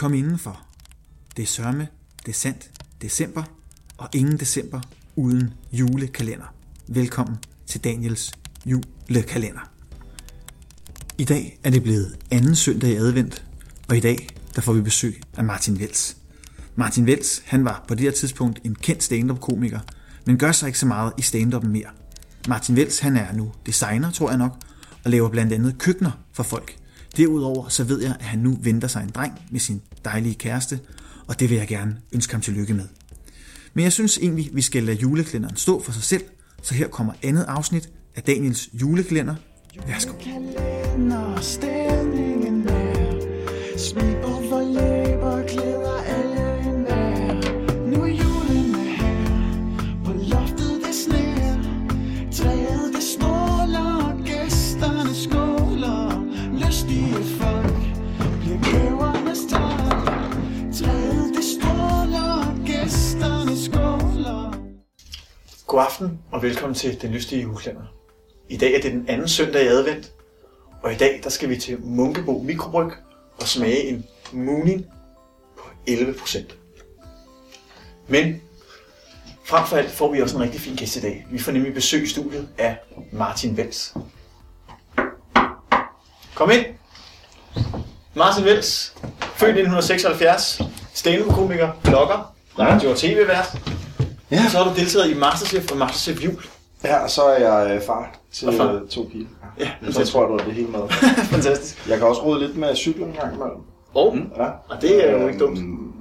Kom indenfor. Det er sørme, det er sandt, december, og ingen december uden julekalender. Velkommen til Daniels julekalender. I dag er det blevet anden søndag i advent, og i dag der får vi besøg af Martin Vels. Martin Vels, han var på det her tidspunkt en kendt stand-up-komiker, men gør sig ikke så meget i stand mere. Martin Vels, han er nu designer, tror jeg nok, og laver blandt andet køkkener for folk. Derudover så ved jeg, at han nu venter sig en dreng med sin dejlige kæreste, og det vil jeg gerne ønske ham tillykke med. Men jeg synes egentlig, vi skal lade juleklænderen stå for sig selv, så her kommer andet afsnit af Daniels juleklænder. Værsgo. Kalender, er God aften og velkommen til Den Lystige Juleklænder. I dag er det den anden søndag i advent, og i dag der skal vi til Munkebo Mikrobryg og smage en mooning på 11%. Men frem for alt får vi også en rigtig fin gæst i dag. Vi får nemlig besøg i studiet af Martin Vels. Kom ind! Martin Vels, født 1976, stand komiker blogger, radio- og tv-vært. Ja. Så har du deltaget i Masterchef og Masterchef Jul. Ja, og så er jeg øh, far til Og far. øh, to piger. Ja, Så tror jeg, du er det hele med. Fantastisk. Jeg kan også rode lidt med cyklen en gang imellem. Og, Ja. og det er jo ikke dumt. Øhm,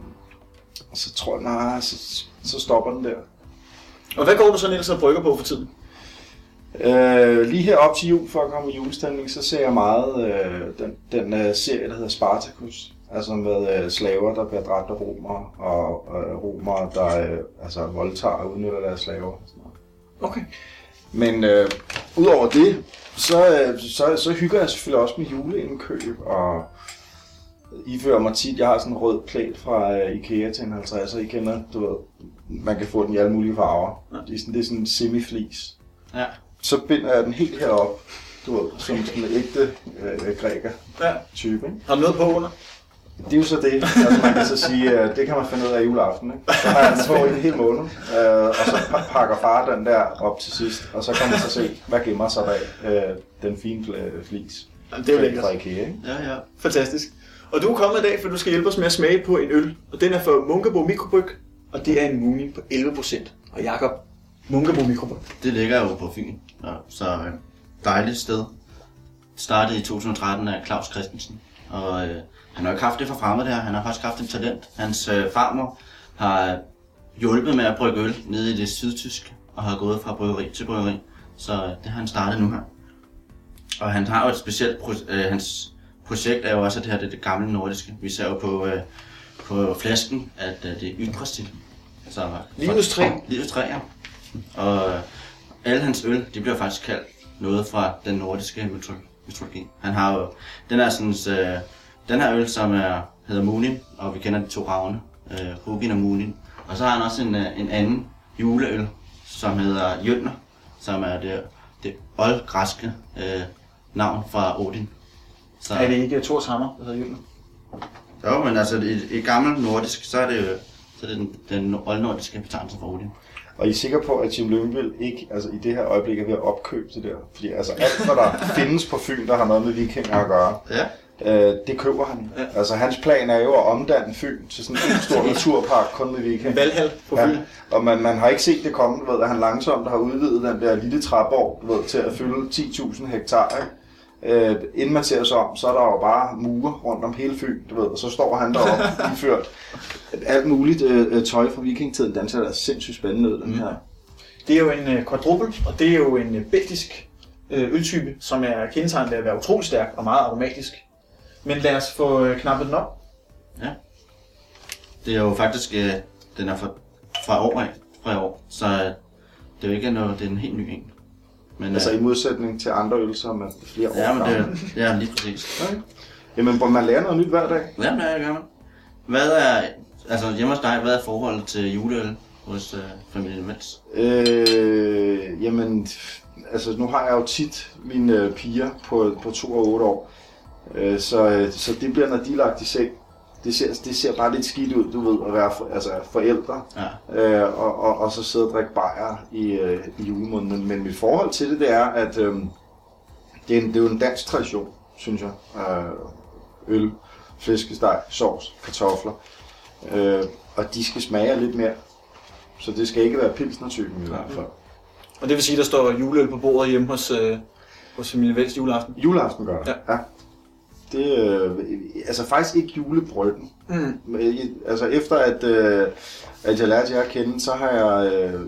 Og så tror jeg, nej, så, så stopper den der. Og hvad går du så ellers og brygger på for tiden? Øh, lige her op til jul, for at komme i julestemning, så ser jeg meget øh, den, den øh, serie, der hedder Spartacus. Altså med øh, slaver, der bliver dræbt af romer, og øh, romer, der øh, altså, voldtager og udnytter deres slaver. Og sådan noget. Okay. Men øh, udover det, så, øh, så, så hygger jeg selvfølgelig også med juleindkøb, og ifører mig tit, jeg har sådan en rød plæt fra øh, Ikea til en 50'er, I kender, du ved, man kan få den i alle mulige farver. Ja. Det er sådan, det er sådan en semi-flis. Ja. Så binder jeg den helt herop, du ved, som sådan en ægte øh, græker ja. Har du noget på under? Det er jo så det, altså man kan så sige, at det kan man finde ud af juleaften. Ikke? Så har jeg den på i en hel måned, øh, og så pa- pakker far den der op til sidst, og så kan man så se, hvad gemmer sig bag øh, den fine fl- flis. Jamen, det er jo lækkert. Fra Ikea, ikke? Ja, ja. Fantastisk. Og du er kommet i dag, for du skal hjælpe os med at smage på en øl. Og den er fra Munkebo Mikrobryg, og det er en Moonin på 11%. Og Jakob, Munkebo Mikrobryg. Det ligger jo på Fyn, ja, så øh, dejligt sted. Startede i 2013 af Claus Christensen, og øh, han har jo det for fremmed her, han har faktisk haft et talent. Hans øh, farmor har hjulpet med at brygge øl nede i det sydtyske, og har gået fra bryggeri til bryggeri, så øh, det har han startet nu her. Og han har jo et specielt, pro- øh, hans projekt er jo også, det her det, er det gamle nordiske. Vi ser jo på, øh, på flasken, at øh, det er ytrestil. Så, Livets træ. Livets træ, ja. Og øh, alle hans øl, de bliver faktisk kaldt noget fra den nordiske mytolo- mytologi. Han har jo, den er sådan, øh, den her øl, som er, hedder Munin, og vi kender de to ravne, øh, Hugin og Munin. Og så har han også en, øh, en anden juleøl, som hedder Jønner, som er det, det oldgræske øh, navn fra Odin. Så, Er det ikke Thors Hammer, der hedder Jylland? Jo, men altså i, i gammel nordisk, så er det så er det den, den oldnordiske betegnelse for Odin. Og I er sikre på, at Jim Lyngvild ikke altså, i det her øjeblik er ved at opkøbe det der? Fordi altså, alt, hvad der findes på Fyn, der har noget med vikinger at gøre, Ja. Øh, det køber han. Ja. Altså, hans plan er jo at omdanne Fyn til sådan en stor naturpark kun med vikinger. En valghal på Fyn. Ja, og man, man har ikke set det komme, du ved, at han langsomt har udvidet den der lille trappeår, du ved, til at fylde 10.000 hektar. Ikke? Øh, inden man ser sig om, så er der jo bare mure rundt om hele Fyn, du ved, og så står han deroppe iført alt muligt øh, tøj fra vikingtiden. Den ser da sindssygt spændende ud, den her. Det er jo en øh, quadruple, og det er jo en øh, belgisk øh, øltype, som er kendetegnet ved at være utrolig stærk og meget aromatisk. Men lad os få øh, knappet den op. Ja. Det er jo faktisk, øh, den er fra, fra år af, fra i år, så øh, det er jo ikke noget, det er en helt ny en. Men, Altså øh, i modsætning til andre øl, som er flere år ja, men det, gamle. er- ja, lige præcis. Okay. Jamen, hvor man lærer noget nyt hver dag. Ja, men det jeg gerne. Hvad er, altså hjemme hos dig, hvad er forholdet til juleøl hos øh, familien Vels? Øh, jamen, altså nu har jeg jo tit mine øh, piger på, på 2 og 8 år. Øh, så, øh, så det bliver, når de er lagt i seng, det ser, det ser bare lidt skidt ud, du ved, at være for, altså, forældre, Ja. øh, og, og, og så sidde og drikke bajer i, øh, i julemåneden. Men mit forhold til det, det er, at øh, det, er en, det er jo en dansk tradition, synes jeg. Øh, øl, flæskesteg, sovs, kartofler. Øh, og de skal smage lidt mere. Så det skal ikke være pilsnertypen i hvert fald. Og det vil sige, der står juleøl på bordet hjemme hos, øh, hos familie Vækst juleaften. Juleaften gør det. Ja. ja. Det øh, altså faktisk ikke julebryggen. Mm. Men, Altså efter at, øh, at jeg lærte jer at kende, så har jeg øh,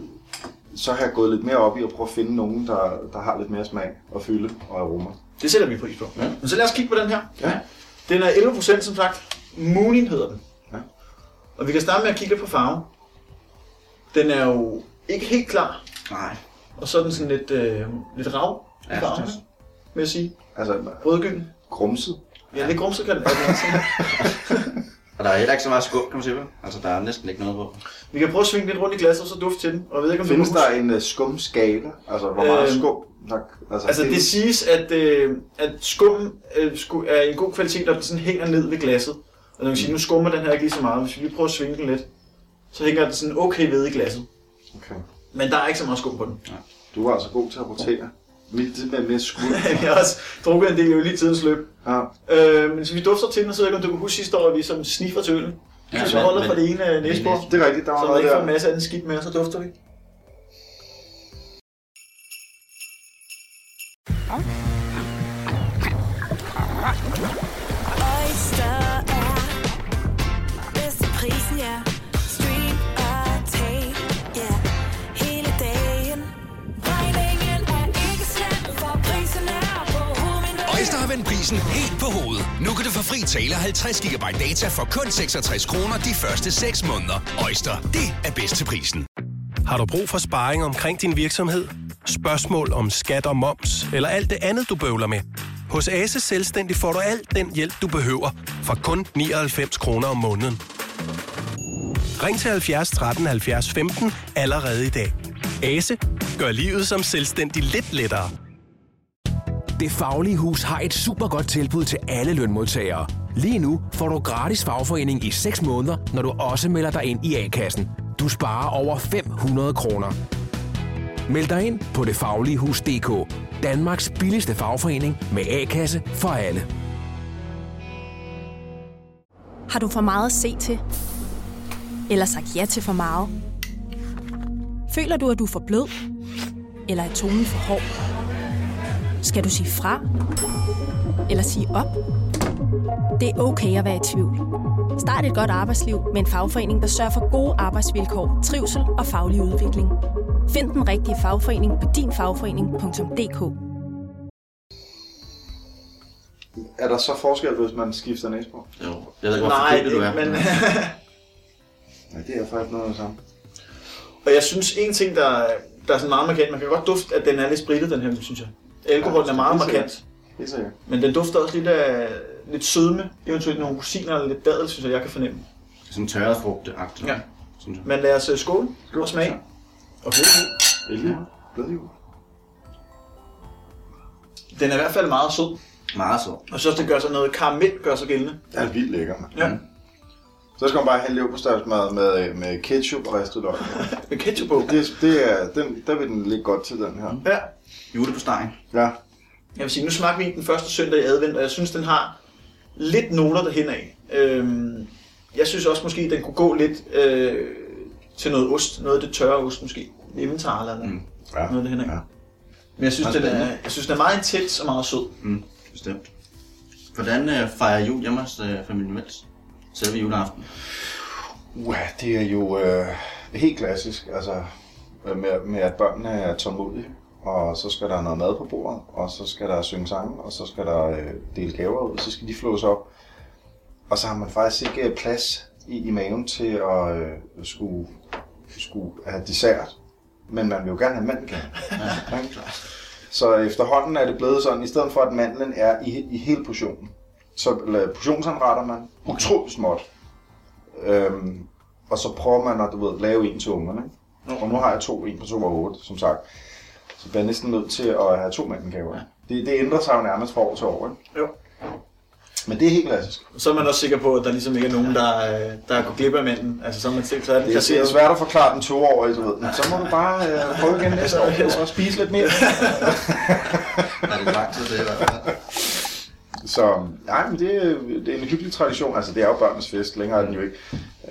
så har jeg gået lidt mere op i at prøve at finde nogen, der, der har lidt mere smag og fylde og aroma. Det sætter vi pris på. Ja. Men så lad os kigge på den her. Ja. Den er 11% som sagt. Moonin hedder den. Ja. Og vi kan starte med at kigge på farven. Den er jo ikke helt klar. Nej. Og så er den sådan lidt, øh, lidt rav i Ja, farven, vil jeg sige. Altså Rødgylden. grumset. Ja, lidt grumset kan det godt være. Og der er heller ikke så meget skum, kan man sige. Altså, der er næsten ikke noget på. Vi kan prøve at svinge lidt rundt i glasset, og så dufte til den. Og jeg ved ikke, om Findes der en uh, skumskala? Altså hvor meget Øhm, skum? Der, altså, Altså det siges, at, øh, at skum øh, sku- er en god kvalitet, og den sådan hænger ned ved glasset. Og man kan sige, nu skummer den her ikke lige så meget. Hvis vi lige prøver at svinge den lidt, så hænger den sådan okay ved i glasset. Okay. Men der er ikke så meget skum på den. Du er altså god til at rotere. Mit det med, med skud. Vi har også drukket en del i tidens løb. Ja. Øh, men hvis vi dufter til den, så ved jeg ikke, om du kan huske sidste år, at vi som sniffer til øllen. Ja, så vi holder men- fra det ene øh, næsebord, næse- Det er rigtigt, der var så noget ikke får en der. masse af den skidt med, og så dufter vi. Prisen helt på hovedet. Nu kan du få fri tale 50 GB data for kun 66 kroner de første 6 måneder. Øjster, det er bedst til prisen. Har du brug for sparring omkring din virksomhed? Spørgsmål om skat og moms, eller alt det andet, du bøvler med? Hos Ase Selvstændig får du alt den hjælp, du behøver, for kun 99 kroner om måneden. Ring til 70 13 70 15 allerede i dag. Ase gør livet som selvstændig lidt lettere. Det Faglige Hus har et super godt tilbud til alle lønmodtagere. Lige nu får du gratis fagforening i 6 måneder, når du også melder dig ind i A-kassen. Du sparer over 500 kroner. Meld dig ind på detfagligehus.dk. Danmarks billigste fagforening med A-kasse for alle. Har du for meget at se til? Eller sagt ja til for meget? Føler du, at du er for blød? Eller er tonen for hård? Skal du sige fra? Eller sige op? Det er okay at være i tvivl. Start et godt arbejdsliv med en fagforening, der sørger for gode arbejdsvilkår, trivsel og faglig udvikling. Find den rigtige fagforening på dinfagforening.dk. Er der så forskel, hvis man skifter næsebord? Jo. Jeg ved hvor Nej, forkert du er. men... Nej, det er faktisk noget af det samme. og jeg synes, en ting, der, der er sådan meget markant, man kan godt dufte, at den er lidt sprittet, den her, synes jeg. Alkoholen er meget markant, Det er men den dufter også lidt af lidt sødme, eventuelt nogle rosiner eller lidt dadel, synes jeg, jeg kan fornemme. Sådan tørret frugteagtigt. Ja. Synes jeg. Men lad os øh, skåle og smage. Og Glædelig jul. Den er i hvert fald meget sød. Meget så. Og jeg synes, det gør sig noget karamel, gør sig gældende. Det er vildt lækker, mand. Ja. Så skal man bare have leverpostejsmad med, med ketchup og ristet løg. Med ketchup på. Det, det er, den, der vil den ligge godt til, den her. Ja. Jule på stegen. Ja. Jeg vil sige, nu smager vi den første søndag i advent, og jeg synes, den har lidt noter derhen af. Øhm, jeg synes også måske, at den kunne gå lidt øh, til noget ost. Noget af det tørre ost måske. Emmentaler eller mm. ja. noget derhen af. Ja. Men jeg synes, den er, jeg synes, den er meget intens og meget sød. Mm, bestemt. Hvordan øh, fejrer jul hjemme hos øh, familien Vels? Selve juleaften. Uh, det er jo øh, helt klassisk, altså med, med at børnene er tålmodige, og så skal der noget mad på bordet, og så skal der synge sange, og så skal der øh, dele gaver ud, så skal de flås op. Og så har man faktisk ikke øh, plads i, i maven til at øh, skulle, skulle have dessert, men man vil jo gerne have mandelkage. Ja, så efterhånden er det blevet sådan, i stedet for at mandlen er i, i hele portionen, så portionsanretter man utroligt småt. Øhm, og så prøver man at du ved, lave en til ungerne. Ikke? Og nu har jeg to, en på 2 og 8, som sagt. Så bliver næsten nødt til at have to mandelgaver. Ja. Det, det ændrer sig jo nærmest fra år til år. Ikke? Jo. Men det er helt klassisk. Så er man også sikker på, at der ligesom ikke er nogen, der, der går glip af manden. Altså, så er man så er den Det er svært at forklare den toårige, du ved. Men så må du bare øh, prøve igen næste år og spise lidt mere. Er det lang tid, det i hvert fald? Så nej, men det, er- det er en hyggelig tradition. Altså, det er jo børnenes fest. Længere er den jo ikke.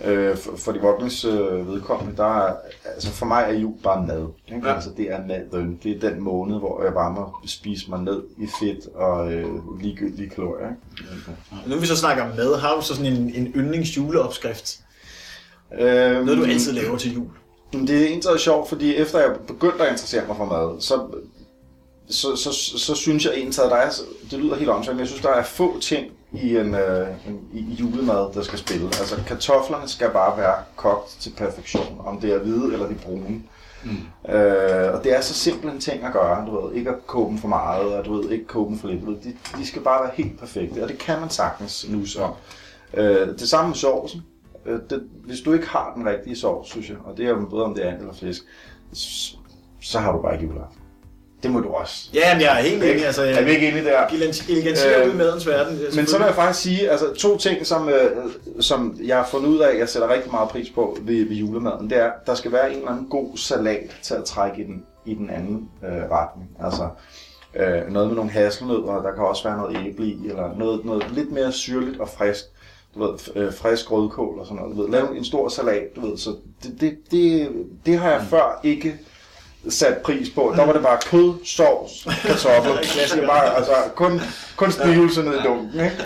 Øh, for, for de voksnes øh, vedkommende, der er, altså for mig er jul bare mad. Ikke? Ja. Altså, det er maden. Det er den måned, hvor jeg bare må spise mig ned i fedt og øh, ligegyldige kalorier. Ikke? Nu vi så snakker om mad, har du så sådan en, en yndlingsjuleopskrift? Øh, Noget, du altid laver til jul? Det er egentlig sjovt, fordi efter jeg begyndte at interessere mig for mad, så, så, så, så, så synes jeg egentlig, at der er, det lyder helt åndssvagt, men jeg synes, der er få ting i en, øh, en i julemad, der skal spille. Altså kartoflerne skal bare være kogt til perfektion, om det er hvide eller de brune. Mm. Øh, og det er så simpel en ting at gøre, du ved, ikke at koge dem for meget, og du ved, ikke koge dem for lidt. Ved, De, de skal bare være helt perfekte, og det kan man sagtens nuse om. Øh, det samme med sovsen. Øh, det, hvis du ikke har den rigtige sovs, synes jeg, og det er jo både om det er and eller fisk, så, så har du bare ikke juleaften. Det må du også. Ja, men jeg er helt enig. Altså, Er vi ikke enige der? Elegantier Øh, ud madens verden. er Men så vil jeg faktisk sige, altså to ting, som, øh, som jeg har fundet ud af, jeg sætter rigtig meget pris på ved, ved julemaden, det er, der skal være en eller anden god salat til at trække i den, i den anden øh, retning. Altså øh, noget med nogle hasselnødder, der kan også være noget æble i, eller noget, noget lidt mere syrligt og frisk. Du ved, øh, frisk rødkål og sådan noget. Du ved, lav en stor salat, du ved. Så det, det, det, det har jeg før ikke sat pris på. Der var det bare kød, sovs, kartofler. Det bare, altså, kun, kun stivelse ned i dunken. Ikke?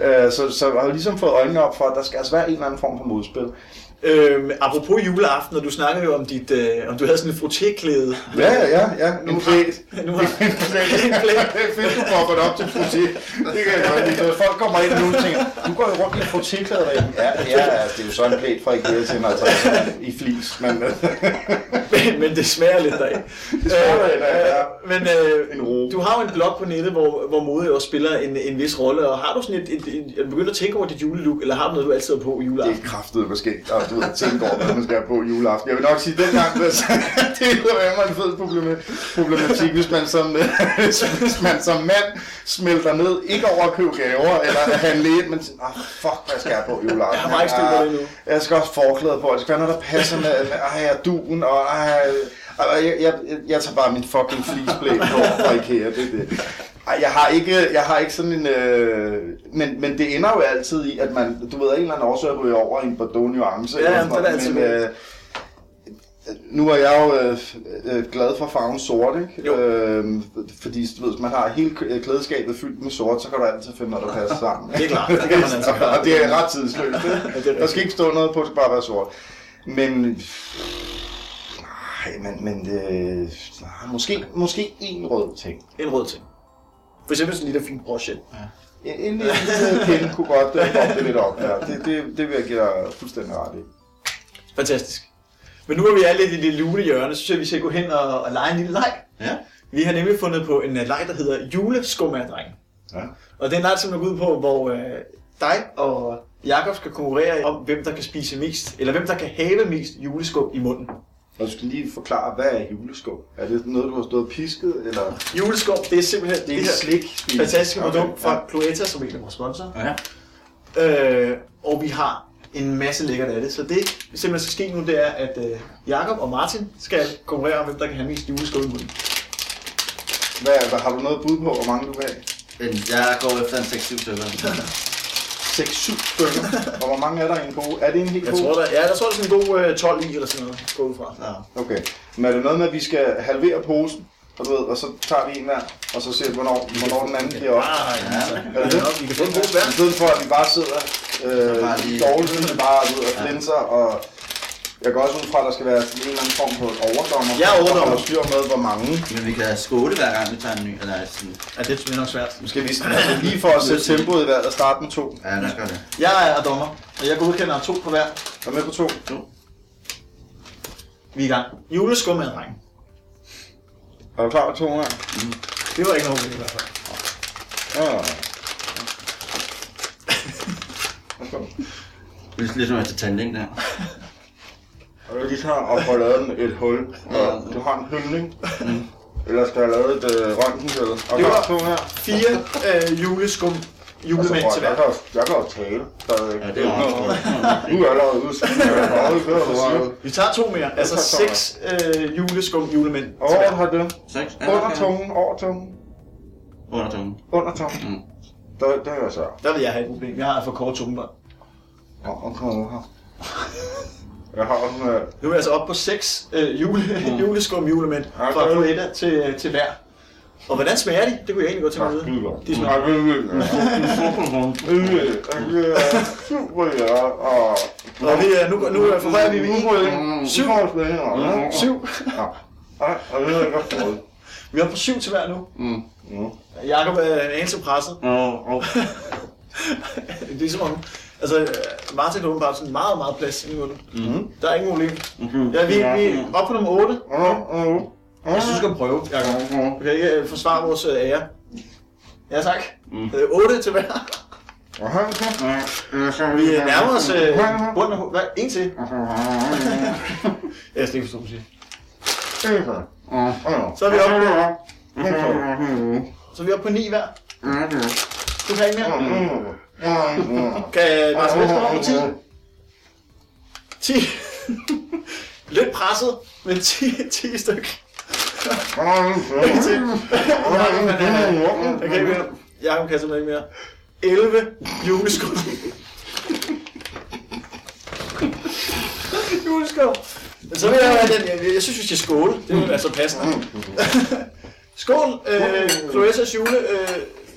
Øh, så, så jeg har ligesom fået øjnene op for, at der skal altså være en eller anden form for modspil. Øhm, apropos juleaften, og du snakker jo om, dit, øh, om du havde sådan en frottéklæde. Ja, ja, ja. Nu En plæt. Nu har En plæt. Det er fedt, du popper det op til frotté. Det kan jeg godt lide. Folk kommer ind nu og tænker, du går jo rundt i en frottéklæde derinde. Ja, ja, altså, det er jo så en plæt fra IKEA til, jeg tager i flis. Men, men, men det smager lidt deraf. smager lidt af, ja. Øh, Men øh, du har jo en blog på nettet, hvor, hvor mode også spiller en, en vis rolle. Og har du sådan et, et, et, du begyndt at tænke over dit julelook, eller har du noget, du altid har på i det juleaften? er kraftet måske, og du ved, tænke over, hvad man skal have på juleaften. Jeg vil nok sige, at dengang, det er jo en fed problema- problematik, hvis man, som, hvis, hvis man som mand smelter ned, ikke over at købe gaver, eller at handle ind, men sådan, ah, fuck, hvad skal jeg på juleaften? Jeg har ikke det endnu. Jeg skal også forklæde på, det skal være noget, der passer med, ej, og duen, og ej, ej, jeg, jeg, jeg tager bare min fucking fleeceblæ på fra Ikea, det er det. Ej, jeg har ikke, jeg har ikke sådan en... Øh, men, men det ender jo altid i, at man, du ved, en eller anden årsag ryger over i en Bordeaux nuance. Ja, eller jamen, sådan den er altid noget, men, øh, nu er jeg jo øh, øh, glad for farven sort, ikke? Jo. Øh, fordi du ved, hvis man har hele k- klædeskabet fyldt med sort, så kan du altid finde noget, der passer sammen. Det er klart, det kan man altid gøre. og det er ret tidsløst. Ja, det er. Der skal ikke stå noget på, det skal bare være sort. Men... Nej, men, men øh, måske, måske en rød ting. En rød ting. For eksempel sådan en lille fin broche. En, en lille pinde kunne godt boppe det lidt op. Ja. Det, det, det vil jeg give dig fuldstændig ret i. Fantastisk. Men nu er vi alle i det lune hjørne, så synes jeg, vi skal gå hen og, og lege en lille leg. Ja. Vi har nemlig fundet på en øh, leg, der hedder juleskummerdreng. Ja. Og det er en leg, som er ud på, hvor øh, dig og Jakob skal konkurrere om, hvem der kan spise mest, eller hvem der kan have mest juleskum i munden. Og du skal lige forklare, hvad er juleskum? Er det noget, du har stået og pisket, eller? Juleskum, det er simpelthen Det er en her slik. fantastiske Okay, produkt fra ja. Cloetta, som er en af vores sponsor. Ja. Øh, og vi har en masse lækkert af det. Så det, der simpelthen skal ske nu, det er, at øh, Jakob og Martin skal konkurrere om, hvem der kan have mest juleskum i munden. Hvad, hvad, har du noget bud på, hvor mange du vil have? Men jeg går efter en 6-7 stykker. 6-7 stykker. Og hvor mange er der i en pose? Er det en helt Jeg pose? tror, der, ja, der tror, der er sådan en god øh, 12 i, eller sådan noget, gå ud fra. Ja. Okay. Men er det noget med, at vi skal halvere posen? Og, du ved, og så tager vi en hver, og så ser vi, hvornår, hvornår den anden bliver op. Ah, ja. Er det det? Vi kan få en god. I stedet for, at vi bare sidder øh, dårligt, bare ud og flinser, og jeg går også ud fra, at der skal være en eller anden form på overdommer. Jeg er overdommer. Der styr med, hvor mange. Men vi kan skåle hver gang, vi tager en ny. Eller sådan. Ja, det er nok svært. Skal vi altså, lige for at sætte tempoet i vejret og starte med to. Ja, lad os gøre det. Jeg er dommer, og jeg godkender to på hver. Er med på to? Vi er i gang. Juleskum er dreng. Er du klar med to her? Det var ikke noget problem i hvert fald. Ja. Det er ligesom efter tandling der. Og jeg lige tager og får lavet et hul. Og du har en hyldning. Eller skal jeg lave et øh, røntgenbillede? Og Det der var- er to her. Fire øh, juleskum julemænd Altså, til jeg, hver. kan, jo- jeg kan jo tale. stadigvæk. Ja, det er jo Nu er jeg allerede ude. Åh, Vi tager to mere. Altså seks øh, juleskum julemænd til Over hver. har det. Seks. Under tungen, over tungen, Under tungen. under tungen. Mm. Der, der er jeg så. Der vil jeg have et problem. Jeg har for kort tungebånd. Åh, okay, her. Jeg har også øh, Nu er jeg altså oppe på seks øh, jule, juleskum julemænd Ja, fra er- Cloetta til, til hver. Og hvordan smager de? Det kunne jeg egentlig godt tænke mig at vide. godt. De smager det er er. Og vi, er- nu, nu forhøjer vi med. Syv. Syv. Er godt. Vi er oppe på syv til hver nu. Mm. Jakob er en anelse presset. Det er som om, altså øh, Martin har åbenbart sådan meget, meget plads i munden. Mm. Der er ingen problem. Ja, vi, vi er oppe på nummer 8. Jeg synes, du skal prøve, Jacob. Du kan ikke øh, forsvare vores øh, ære. Ja, tak. Mm. 8 til hver. Vi nærmer os øh, bunden af... Hvad? En til. Jeg skal ikke forstå, hvad du siger. Så er vi oppe på, så er vi oppe på 9 hver. Du kan ikke mere. Kan Vest komme op på 10? 10. Lidt presset, men 10, 10 stykker. Ikke til. Jakob, han er... Jeg kan ikke mere. Jakob kan simpelthen ikke mere. 11 juleskum. juleskum. Men så vil jeg jeg, jeg synes, vi skal skåle. Det er jo altså passende. Skål, øh, Cloetas jule, øh,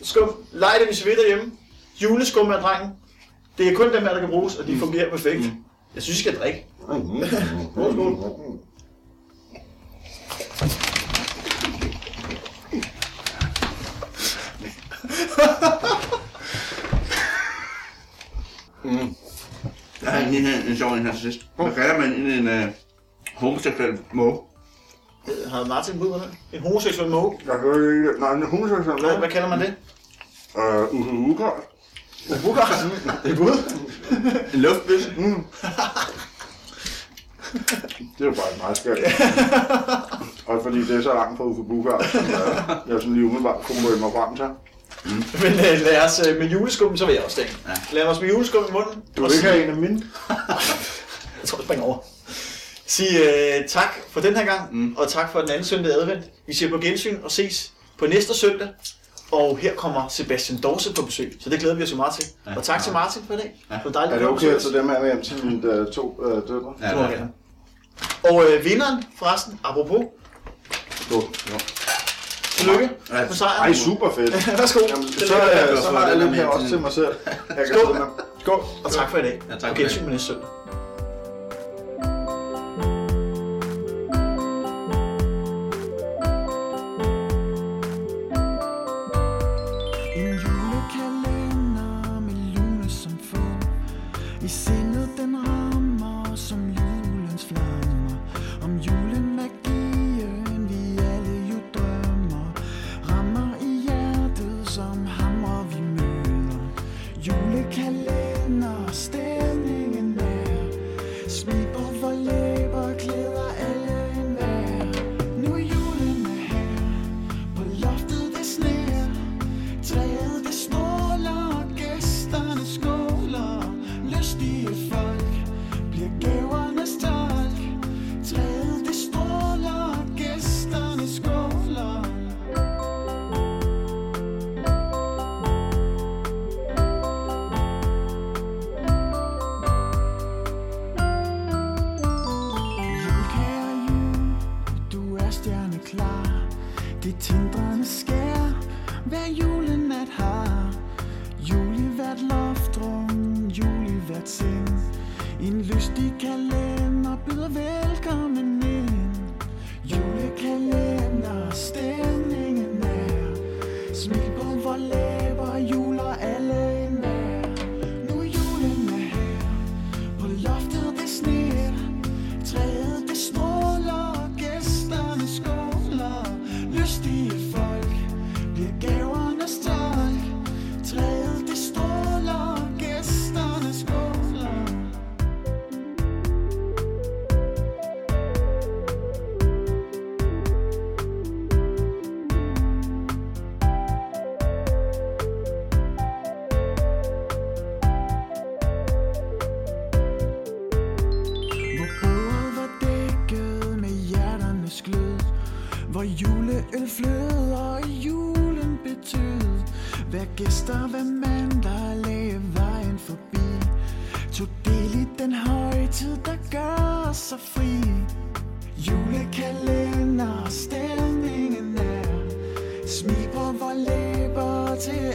skum. Leg det, hvis vi ved derhjemme. Juleskum er drengen. Det er kun dem her, der kan bruges, og de fungerer perfekt. Jeg synes, I skal drikke. Skål, skål. jeg har lige en, en sjov en her til sidst. Hvad kalder man en, en uh, homoseksuel måge? Har Martin bud på det? En homoseksuel måge? Jeg hører ikke... Nej, en homoseksuel. Hvad, hvad kalder man det? Øh, Uwe Uger. Bukar? Det er bud. En luftbøsse? Mm. Det er jo bare et meget skært. Også fordi det er så langt fra Uffe Bukar, som jeg, jeg sådan lige umiddelbart kunne møde mig frem til. Men øh, lad os øh, med juleskum, så vil jeg også det. Ja. Lad os med juleskum i munden. Du og vil ikke have en af mine? Jeg tror, jeg springer over. Sig øh, tak for den her gang, mm. og tak for den anden søndag advent. Vi siger på gensyn og ses på næste søndag. Og her kommer Sebastian Dorse på besøg, så det glæder vi os jo meget til. Ja. Og tak til Martin for i dag. Ja. For dejligt, Er det okay at tage dem her med hjem til mine uh, to uh, døtre? Ja, Det gerne. Og øh, vinderen, forresten, apropos, Jo. tillykke Ja. på sejren. Ej, super fedt. Værsgo. Jamen, så, øh, så har jeg lidt her også til mig selv. Jeg kan Skål. Skål, og tak for i dag. Ja, tak og for gensyn det. med næste søndag. Hver gæster, hver mand, der lagde vejen forbi. Tog del i den højtid, der gør os så fri. Julekalender, stemningen er. Smil på vores læber til